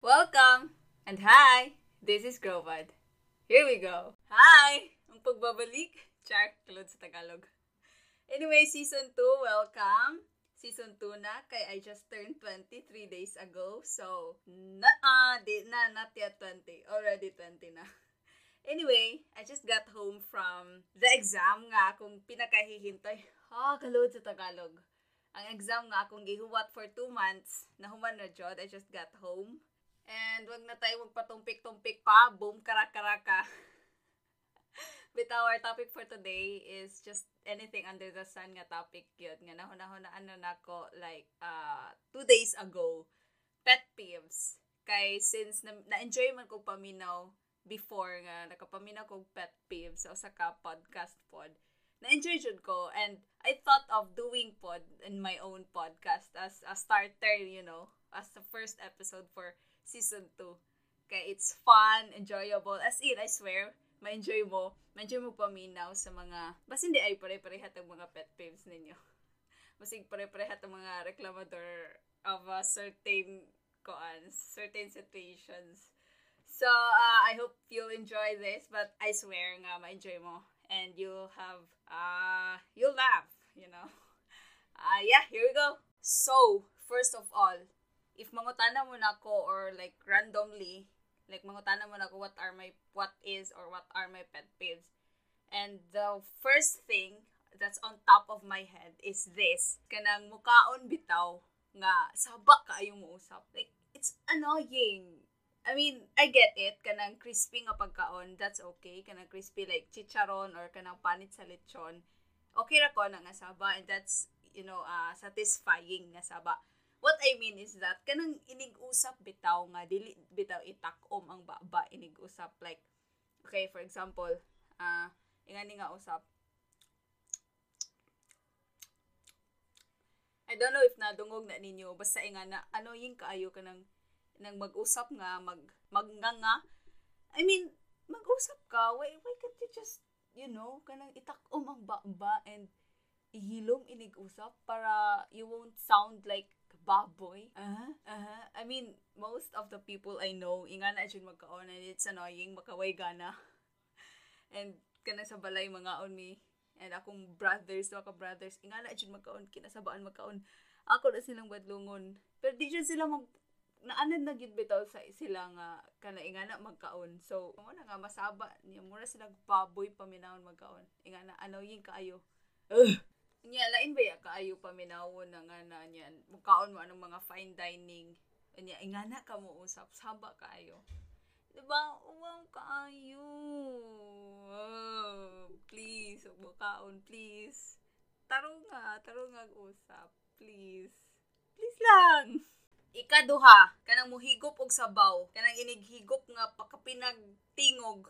Welcome! And hi! This is Grovod. Here we go. Hi! Ang pagbabalik. Char, tulad sa Tagalog. Anyway, season 2, welcome. Season 2 na, kay I just turned 23 days ago. So, na, uh, di, na, not yet 20. Already 20 na. Anyway, I just got home from the exam nga akong pinakahihintay. Ah, kalod sa Tagalog ang exam nga akong gihuwat for two months, nahuman na jud, I just got home. And wag na tayo magpatumpik-tumpik pa, boom, karaka-karaka. But our topic for today is just anything under the sun nga topic yun. Nga nahuna-huna ano na ko like uh, two days ago. Pet peeves. Kay since na- na-enjoy man ko paminaw before nga nakapaminaw kog pet peeves sa ka podcast pod na-enjoy jud ko and I thought of doing pod in my own podcast as a starter, you know, as the first episode for season 2. Kaya it's fun, enjoyable. As in, I swear, ma-enjoy mo. Ma-enjoy mo paminaw sa mga, bas hindi ay pare-parehat ang mga pet peeves ninyo. Basig pare-parehat ang mga reklamador of a certain koan, certain situations. So, uh, I hope you'll enjoy this, but I swear nga ma-enjoy mo. And you'll have uh you'll laugh you know? Uh yeah here we go. So first of all if mangutana mo na ko or like randomly like mangutana mo na ko what are my what is or what are my pet peeves? And the first thing that's on top of my head is this. Kanang mukaon bitaw nga saba kaayo mo usap like it's annoying I mean, I get it. Kanang crispy nga pagkaon, that's okay. Kanang crispy like chicharon or kanang panit sa lechon. Okay ra ko na nga saba and that's, you know, uh, satisfying nga saba. What I mean is that kanang inig-usap bitaw nga dili bitaw itakom ang baba inig-usap like okay, for example, uh, ingani nga usap. I don't know if nadungog na ninyo basta ingana ano yung kaayo kanang nang mag-usap nga, mag, magnganga. I mean, mag-usap ka, why, why can't you just, you know, kanang itakom ang ba and ihilom inig-usap para you won't sound like baboy. Uh-huh, uh-huh. I mean, most of the people I know, inga na dyan magkaon and it's annoying, makaway gana. and kana sa balay mga on me and akong brothers, mga brothers, inga na dyan magkaon, kinasabaan magkaon. Ako na silang badlungon. Pero di dyan sila mag naanad na gid bitaw sa sila nga kana ingana magkaon. So, mo na nga masaba niya mura sila baboy paminawon magkaon. Ingana ano yung kaayo. Ugh. Nya lain ba ya kaayo paminawon na nga na niyan. Mukaon mo anong mga fine dining. Nya ingana ka mo usap saba kaayo. Diba? Wow, kaayo. Oh, please, mukaon, please. Taro nga usap. Please. Please lang. Ikaduha, kanang muhigop og sabaw, kanang inighigop nga pakapinagtingog.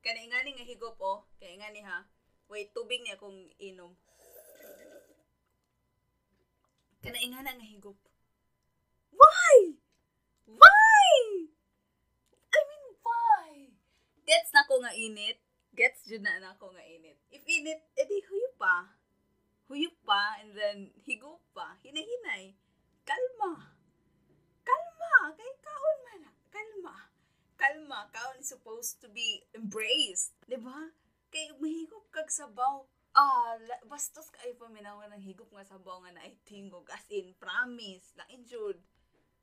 Kanang ingani nga higop oh, kay ingani ha. Wait, tubig ni akong inom. Kanang ingana nga higop. Why? Why? I mean, why? Gets na ko nga init. Gets jud na nako nga init. If init, edi huyop pa. Huyop pa and then higop pa. Hinay-hinay. Kalma kalma, kay kaon man. Kalma. Kalma, kaon is supposed to be embraced. Di ba? Kay mahigop kag sabaw. Ah, bastos ka ay paminawan ng higop nga sabaw nga na ay tingog. As in, promise. Na injured.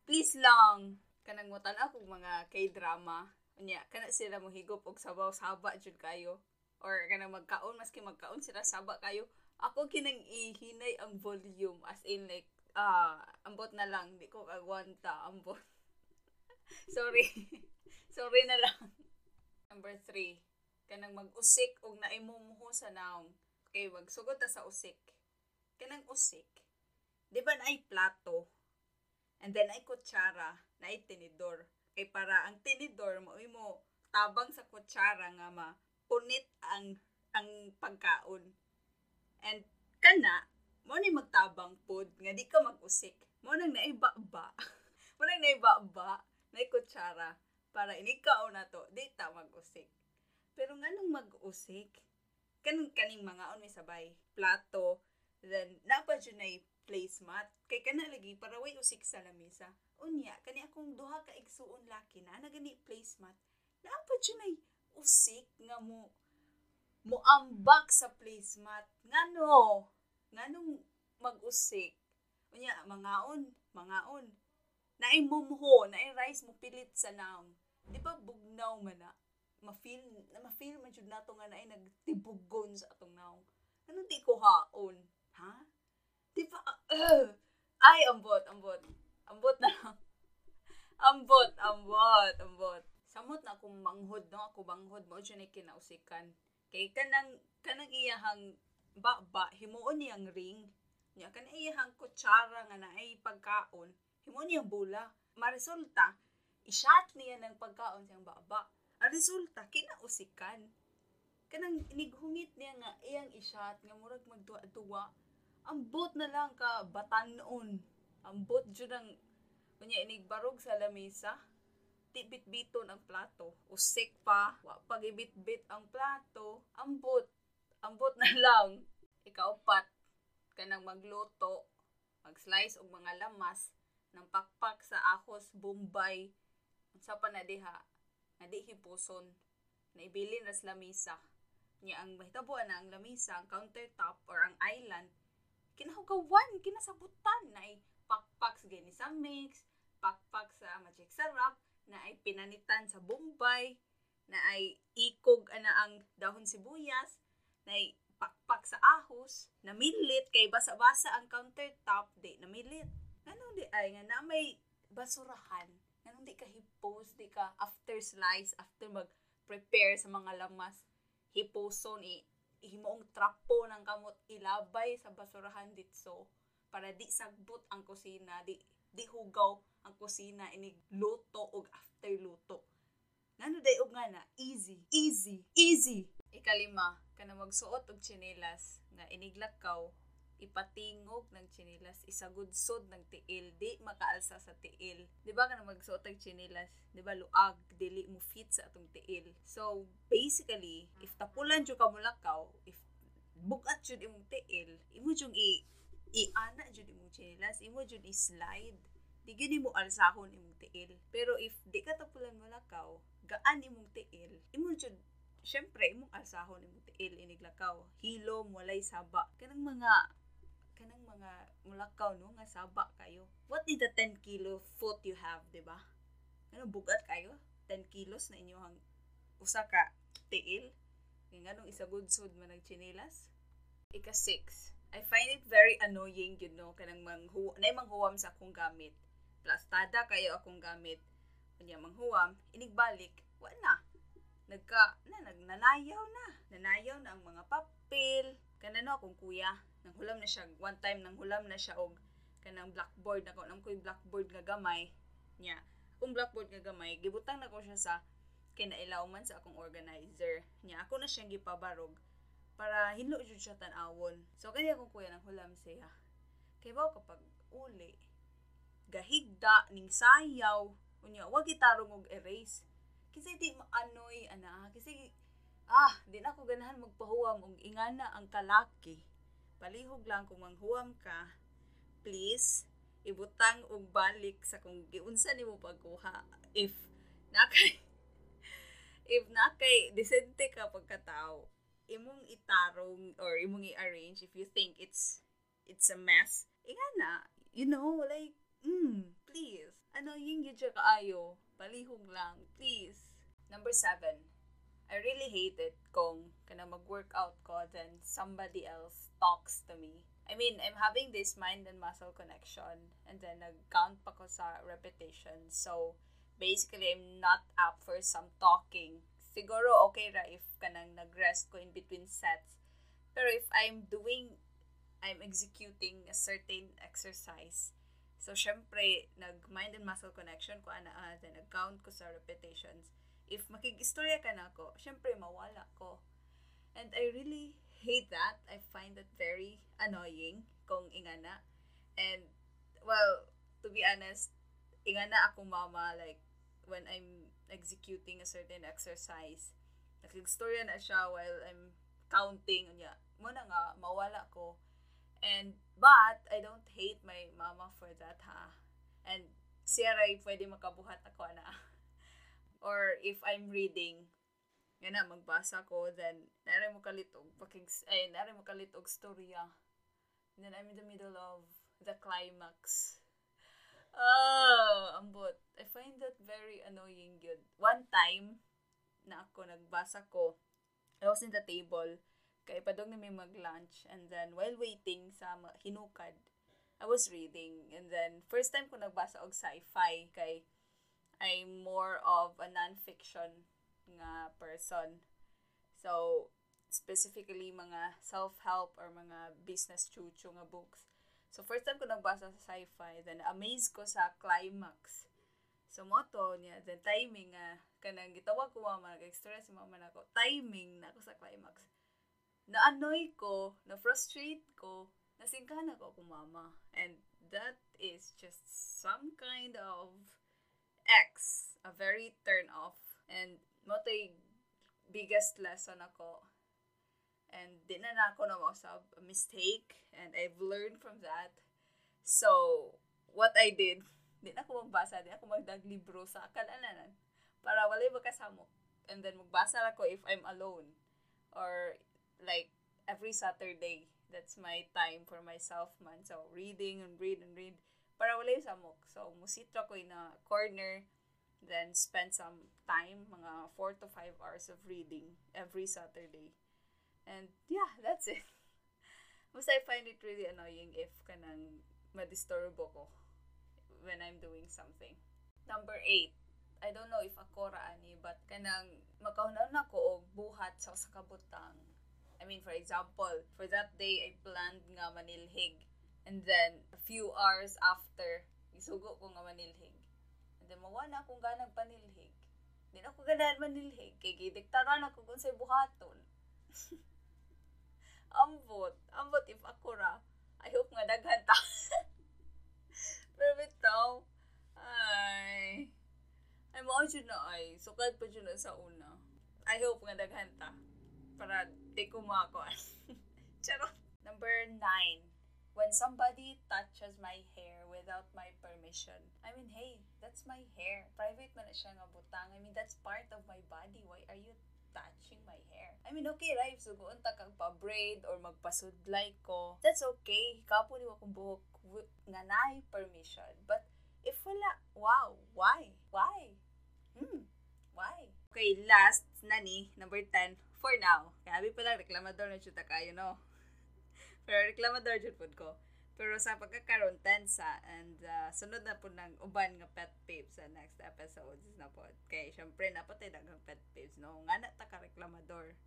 Please lang. Kanang mutan ako mga k-drama. Nya, kana sila mo higop og sabaw saba jud kayo. Or kanang magkaon, maski magkaon sila saba kayo. Ako kinang ihinay ang volume. As in, like, ah, ambot na lang, di ko kagwanta, ambot. Sorry. Sorry na lang. Number three, kanang mag-usik og naimumuho sa naong. Okay, magsugod ta sa usik. Kanang usik. Di ba na ay plato? And then ay kutsara, na ay tinidor. Kay para ang tinidor mo mo tabang sa kutsara nga ma punit ang ang pagkaon. And kana mo ni magtabang pod nga di ka mag-usik mo nang naiba-ba mo nang naiba-ba na kutsara para inikaw na to di ta mag-usik pero nganong mag-usik kanang kaning mga on may sabay plato Then, napa dyan na placemat. Kay kana lagi, para way usik sa lamisa. Unya, kani akong duha ka igsuon laki na, na gani placemat. Napa dyan ay usik nga mo moambak sa placemat. Ngano? Nganong mag-usik? Unya, mangaon, mangaon. Naay mumho, naay rice mo pilit sa naong. Di ba bugnaw man na? Ma-feel, na ma-feel man jud nato nga naay nagtibugon sa atong naong. Ano di ko haon? Ha? Di ba? Uh, ay, ambot, ambot. Ambot na ambot, ambot, ambot. Samot na akong manghod, no? Ako banghod mo, dyan ay kinausikan. Kay kanang, kanang iyahang ba-ba, himuon niyang ring. Nya, kanang iyahang kutsara nga na ay pagkaon, himuon niyang bula. Maresulta, ishot niya ng pagkaon siyang ba-ba. Ang resulta, kinausikan. Kanang inighungit niya nga iyang ishot, nga murag magduwa-duwa. Ambot na lang ka batanon. Ambot jud ang kunya inigbarog sa lamesa di bit-biton ang plato. Usik pa, wa pagibit-bit ang plato. Ambot, ambot na lang. Ikaupat, kanang magluto, mag-slice og mga lamas, ng pakpak sa ahos, bombay, sa pa na diha, na di hipuson, na ibilin ras lamisa. Nya ang mahitabuan na ang lamisa, ang countertop, or ang island, kinahugawan, kinasabutan, na ay pakpak sa ginisang mix, pakpak sa magic sarap, na ay pinanitan sa Bombay, na ay ikog ana ang dahon sibuyas, na pakpak sa ahos, namilit kay basa-basa ang countertop, di namilit. Anong di ay nga na may basurahan, anong di ka hipos, di ka after slice, after mag-prepare sa mga lamas, hiposon, i ihimoong trapo ng kamot ilabay sa basurahan ditso para di sagbot ang kusina, di di hugaw ang kusina inig luto og after luto. Ngano day og nga na easy, easy, easy. Ikalima, kana magsuot og tsinelas nga iniglakaw ipatingog ng tsinelas, isagudsod ng tiil, di makaalsa sa tiil. Di ba kana magsuot og tsinelas, di ba luag, dili mo fit sa atong tiil. So, basically, if tapulan jud ka mulakaw, if bugat jud imong tiil, imo jud i iana jud imong tsinelas, imo jud i-slide. Di gyud mo alsahon imong tiil. Pero if di ka tapulan mulakaw, gaan imong tiil, imo jud syempre imong alsahon imong tiil iniglakaw. Hilom walay saba. Kanang mga kanang mga mulakaw no nga saba kayo. What is the 10 kilo foot you have, di ba? Ano bugat kayo? 10 kilos na inyong usa ka tiil. Nga nung isagudsod man ng chinelas. Ika 6. I find it very annoying, you know, kanang manghu na manghuwam sa akong gamit. Plastada kayo akong gamit. Kunya manghuwam, inigbalik, wa na. Nagka, na, nagnanayaw na. Nanayaw na ang mga papel. Kanano akong kuya, nanghulam na siya, one time nanghulam na siya og kanang blackboard, ako nang ko'y blackboard nga gamay niya. Akong blackboard nga gamay, gibutang na ko siya sa kinailawman sa akong organizer. Niya, ako na siyang gipabarog para hinlo jud siya tan-awon. So kanya akong kuya nang hulam siya. Kay ba kapag uli, gahigda ning sayaw, unya wag gitarong og erase. Kasi di maanoy ana, kasi ah, di na ako ganahan magpahuwam og ingana ang kalaki. Palihog lang kung manghuwam ka, please ibutang og balik sa kung giunsa nimo pagkuha if nakay if nakay disente ka pagkatao imong itarong or imong i-arrange if you think it's it's a mess ingana you know like mm, please ano yung yun siya kaayo palihog lang please number seven I really hate it kung kana mag-workout ko then somebody else talks to me I mean, I'm having this mind and muscle connection and then nag-count pa ko sa repetition. So, basically, I'm not up for some talking. Siguro okay ra if kanang nag-rest ko in between sets. Pero if I'm doing, I'm executing a certain exercise, so syempre, nag-mind and muscle connection ko ana uh, then nag-count ko sa repetitions. If makig-istorya ka na ako, syempre mawala ko. And I really hate that. I find that very annoying kung ingana. And, well, to be honest, ingana ako mama, like, when I'm executing a certain exercise, nakigstorya na siya while I'm counting, niya, mo na nga, mawala ko. And, but, I don't hate my mama for that, ha? And, siya ray pwede makabuhat ako na. Or, if I'm reading, nga na, magbasa ko, then, nare mo kalitog, paking, ay, nare mo kalitog storya. And then, I'm in the middle of the climax. Oh, ambot. I find that very annoying yun. One time, na ako nagbasa ko, I was in the table, kay padong na may mag-lunch, and then while waiting sa hinukad, I was reading, and then first time ko nagbasa og sci-fi, kay I'm more of a non-fiction nga person. So, specifically mga self-help or mga business chuchu nga books. So, first time ko nagbasa sa sci-fi, then amazed ko sa climax. So, moto niya, then timing nga, kanang gitawag ko mama, nag-extra si mama na ako, timing na ako sa climax. Na-annoy ko, na-frustrate ko, nasingkana ko ako mama. And that is just some kind of X, a very turn off. And moto biggest lesson ako and di na na ako na mausab a mistake and I've learned from that. So, what I did, di na ako magbasa, di ako magdag libro sa kalalanan para wala magkasamok. And then magbasa ako if I'm alone or like every Saturday. That's my time for myself man. So, reading and read and read para wala yung samok. So, musitra ko in a corner then spend some time, mga 4 to 5 hours of reading every Saturday. And yeah, that's it. Basta I find it really annoying if kanang madisturbo ko when I'm doing something. Number eight, I don't know if ako ani, but kanang makahunan na ko og buhat sa kabutang. I mean, for example, for that day, I planned nga manilhig. And then, a few hours after, isugo ko nga manilhig. And then, mawa na akong ganang panilhig. Di na ako ganahan manilhig. Kay gidiktaran ako kung sa buhaton. ambot. Ambot if ako ra. I hope nga daghan. Pero bitaw, ay, ay mao jud na ay. Sukad pa jud na sa una. I hope nga daghan ta. Para di ko makakuan. Charot. Number nine. When somebody touches my hair without my permission. I mean, hey, that's my hair. Private man na siya nga butang. I mean, that's part of my body. Why are you touching my hair. I mean, okay, right? So, kung ta kang pa-braid or magpasudlay ko, that's okay. Kapo ni akong buhok nga naay permission. But, if wala, wow, why? Why? Hmm, why? Okay, last, nani, number 10, for now. Kaya pa lang, reklamador na chuta kayo, no? Pero reklamador jud pud ko. Pero sa pagkakaroon, tensa, and uh, sunod na po ng uban nga pet peeves sa next episodes na po. Kay, syempre, napatay dagang pet peeves, no? Nga na ta ka reklamador.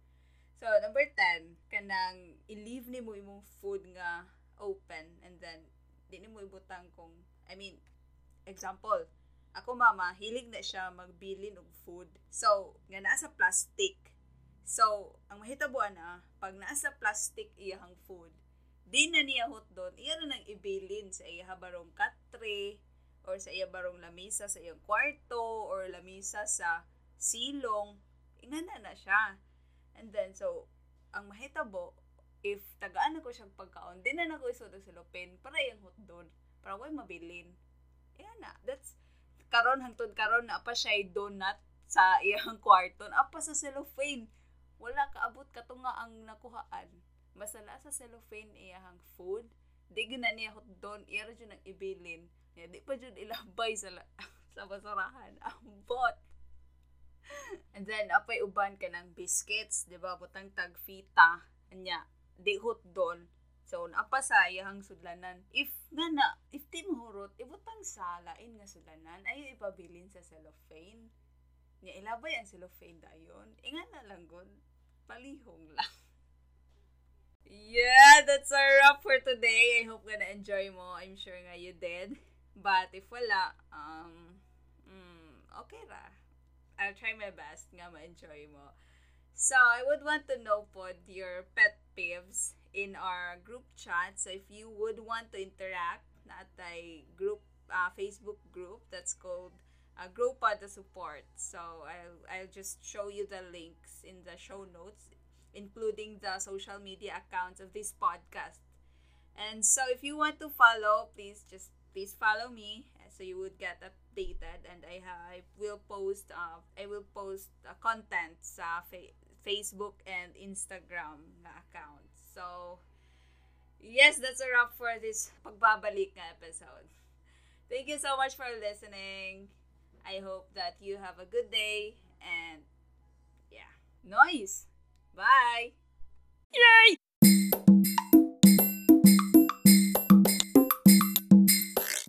So, number 10, kanang i-leave ni mo imong food nga open and then di ni mo ibutang kung, I mean, example, ako mama, hilig na siya magbilin og food. So, nga nasa plastic. So, ang mahitabuan na, pag nasa plastic iyahang food, di na niya hot doon, iya na nang ibilin sa iya barong katre, or sa iya barong lamisa sa iyang kwarto, or lamisa sa silong, ingana na siya. And then, so, ang mahitabo, if tagaan ako siyang pagkaon, di na nako isod sa lupin, para iyang hot doon, para way mabilin. Iya na, that's, karon hangtod karon na pa siya donut sa iyang kwarto, apa sa cellophane. Wala kaabot katunga ang nakuhaan. Masala sa cellophane iyahang food. Di gina niya hot doon iya ra nang ibilin. Ya di pa jud ilabay sa sa basurahan. Ambot and then apay uban ka ng biscuits di ba? Butang tag fita. Anya di hot doon So, apa sa iyahang sudlanan. If nga na, if di mahurot, ibutang salain nga sudlanan, ay ipabilin sa cellophane. Nya ilabay ang cellophane dayon. Inga na lang gon, palihong lang. Yeah, that's a wrap for today. I hope gonna enjoy mo. I'm sure nga you did. But if wala, um, mm, okay ra. I'll try my best nga ma-enjoy mo. So, I would want to know pod your pet peeves in our group chat. So, if you would want to interact, not a group, uh, Facebook group that's called uh, Pod Support. So, I'll, I'll just show you the links in the show notes including the social media accounts of this podcast. And so if you want to follow, please just please follow me uh, so you would get updated and I, I will post uh, I will post uh, content sa fa- Facebook and Instagram na account. So yes, that's a wrap for this pagbabalik episode. Thank you so much for listening. I hope that you have a good day and yeah, noise. Bye. Yay!